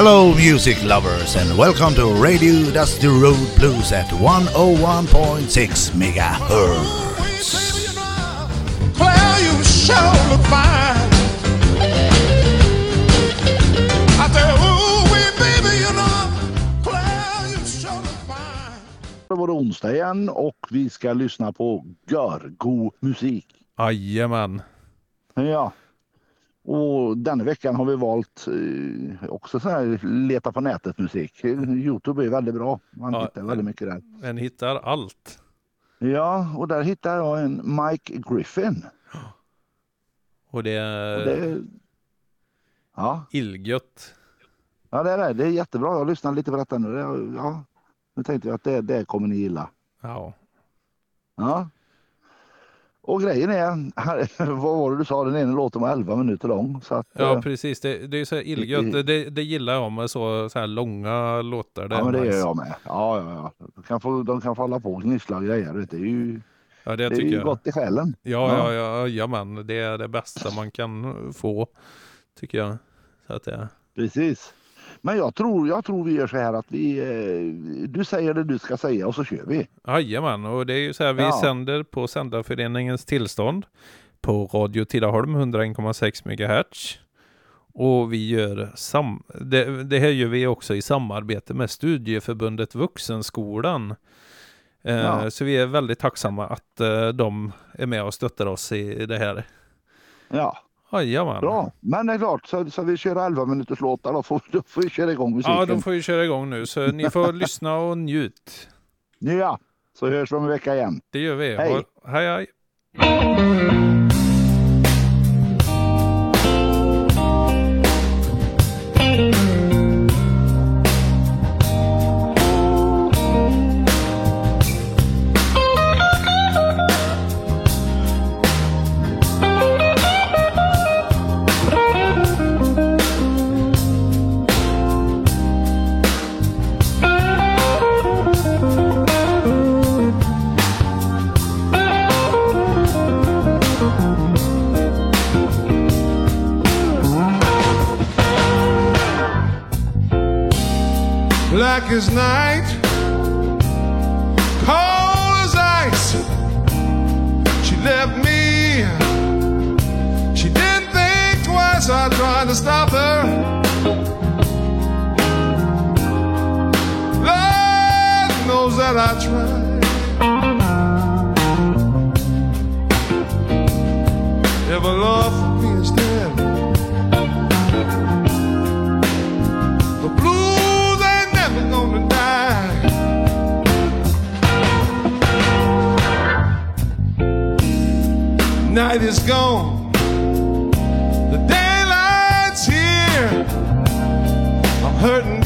Hello, music lovers, and welcome to Radio Dusty Road Blues at 101.6 megahertz. Claire, you sure look fine. I say, ooh, wee, baby, you know, Claire, you sure look fine. Det var onsdag igen och vi ska lyssna på görgo musik. Jajamän. Ja. Och denna veckan har vi valt eh, också så här leta på nätet musik. Youtube är väldigt bra. Man Ja, hittar väldigt mycket där. En hittar allt. Ja, och där hittar jag en Mike Griffin. Och det Och är det, ja, illgött. ja, det är det. Det är jättebra. Jag lyssnade lite på detta nu. Ja, nu tänkte jag att det, det kommer ni gilla. Ja. Ja. Och grejen är, vad var det du sa, den ena låten var 11 minuter lång. Så att, Ja, eh, precis. Det, det är så illgött. Det, det, det gillar jag med så, så här långa låtar. Det Ja men det nice. gör jag med. Ja, ja, ja. De kan få, de kan få hålla på och gnissla grejer. vet. Det är ju, Ja, det, det är ju jag. gott i själen. Ja, ja, ja, jajamän. Det är det bästa man kan få, tycker jag. Så att det, Precis. Men jag tror, jag tror vi gör så här att vi, eh, du säger det du ska säga och så kör vi. jajamän, och det är ju så här, vi Ja. sänder på Sändarföreningens tillstånd på Radio Tidaholm 101,6 MHz. Och vi gör sam det, det här gör vi också i samarbete med Studieförbundet Vuxenskolan. Eh, Ja. Så vi är väldigt tacksamma att eh, de är med och stöttar oss i det här. Ja, Jajamän. bra. Men det är klart, så, så vi kör 11 minuters låtar då får, då får vi köra igång musiken. Ja, de får ju köra igång nu, så ni får lyssna och njut. Ja, så hörs vi om en vecka igen. Det gör vi. Hej. Hej, hej. Black as night, cold as ice. She left me. She didn't think twice. I tried to stop her. Lord knows that I tried. A love Night is gone. The daylight's here. I'm hurting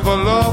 If a love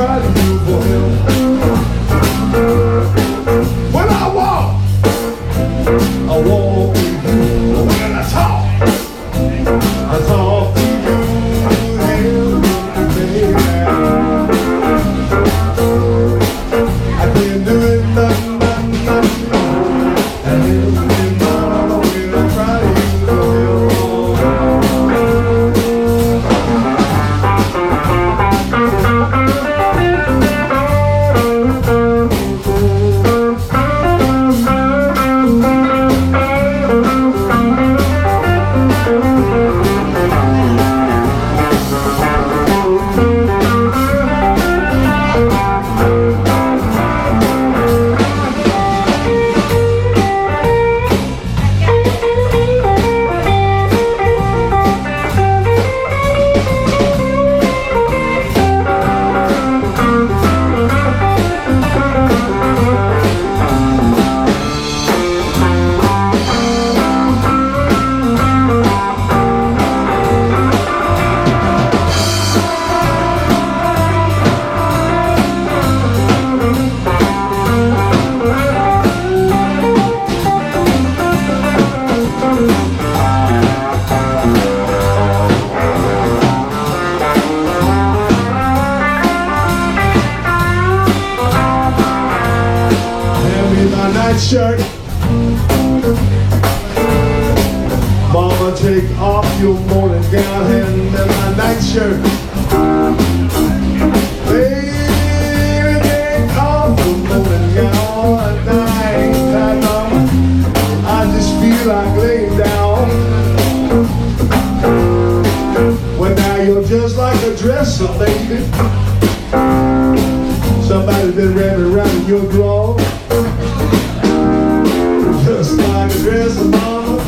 when thing down. Well, now you're just like a dresser, baby. Somebody's been wrapping around your drawer. Just like a dresser, mama.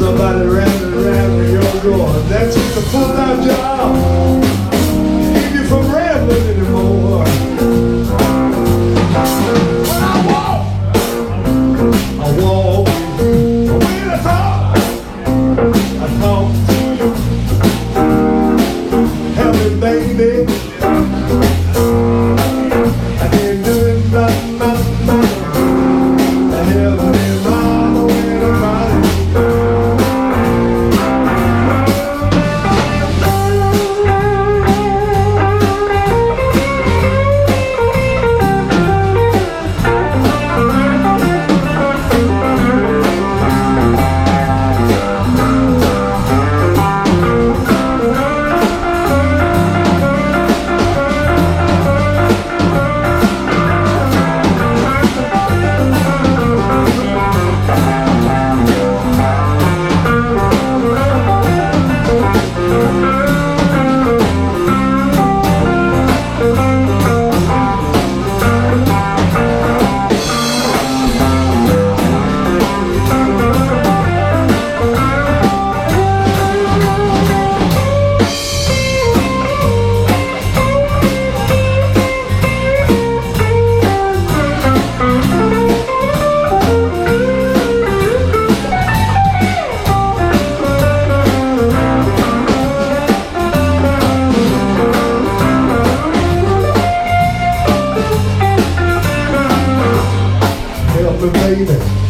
Somebody wrapping around your drawer. That's just a full-time job. baby.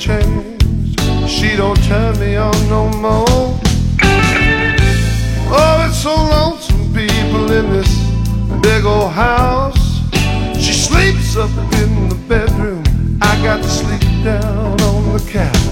changed. She don't turn me on no more. Oh, it's so lonesome, people in this big old house. She sleeps up in the bedroom. I got to sleep down on the couch.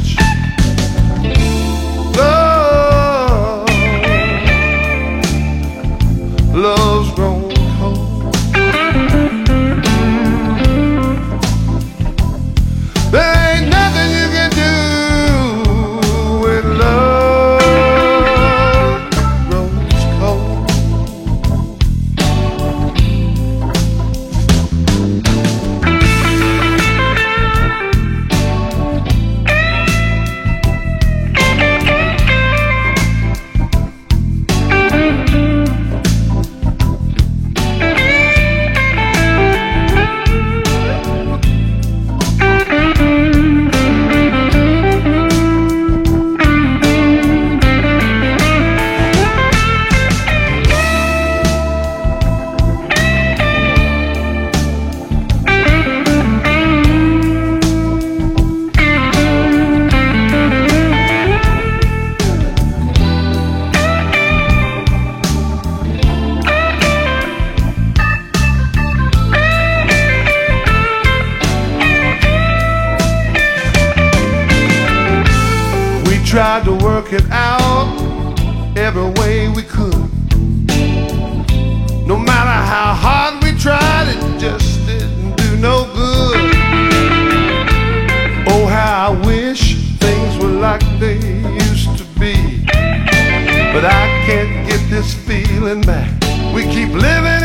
get this feeling back. We keep living.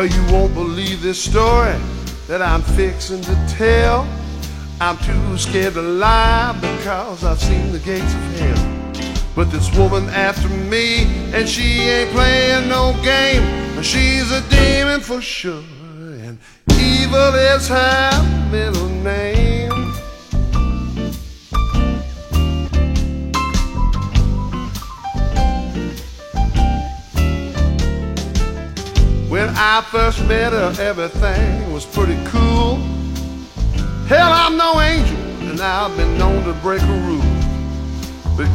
Well, you won't believe this story that I'm fixing to tell. I'm too scared to lie because I've seen the gates of hell. But this woman after me, and she ain't playing no game. She's a demon for sure, and evil is her middle I first met her, everything was pretty cool. Hell, I'm no angel, and I've been known to break a rule.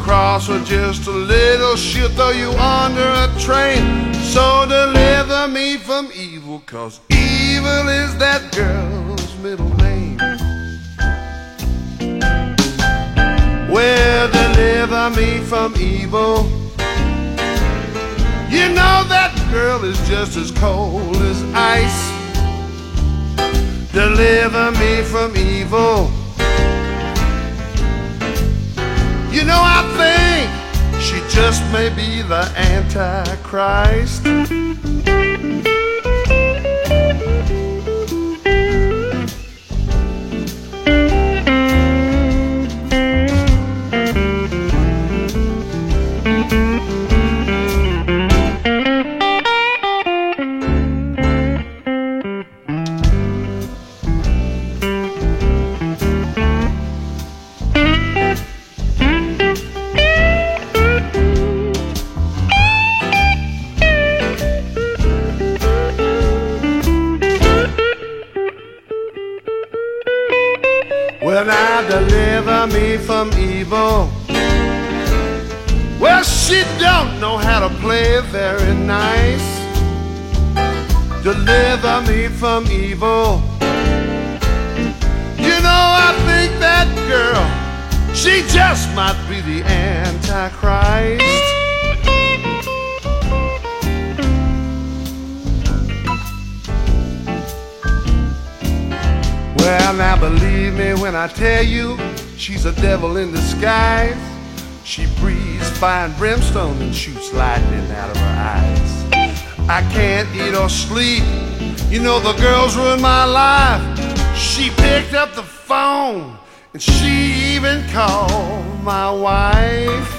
Cross her just a little, she'll throw you under a train. So deliver me from evil, cause evil is that girl's middle name. Well, deliver me from evil. You know that girl is just as cold as ice. Deliver me from evil. You know, I think she just may be the Antichrist. Well, now believe me when I tell you, she's a devil in disguise. She breathes fire and brimstone and shoots lightning out of her eyes. I can't eat or sleep. You know the girl's ruined my life. She picked up the phone And she even called my wife.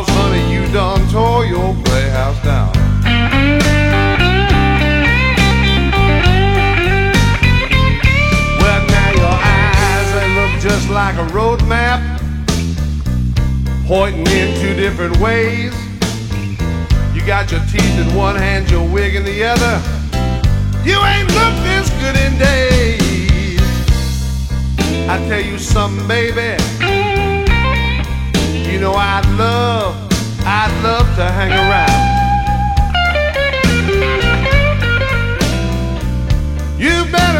Cause honey, you done tore your playhouse down. Well, now your eyes, they look just like a road map. Pointing in two different ways. You got your teeth in one hand, your wig in the other. You ain't looked this good in days. I tell you something, baby. Know I'd love, I'd love to hang around. You better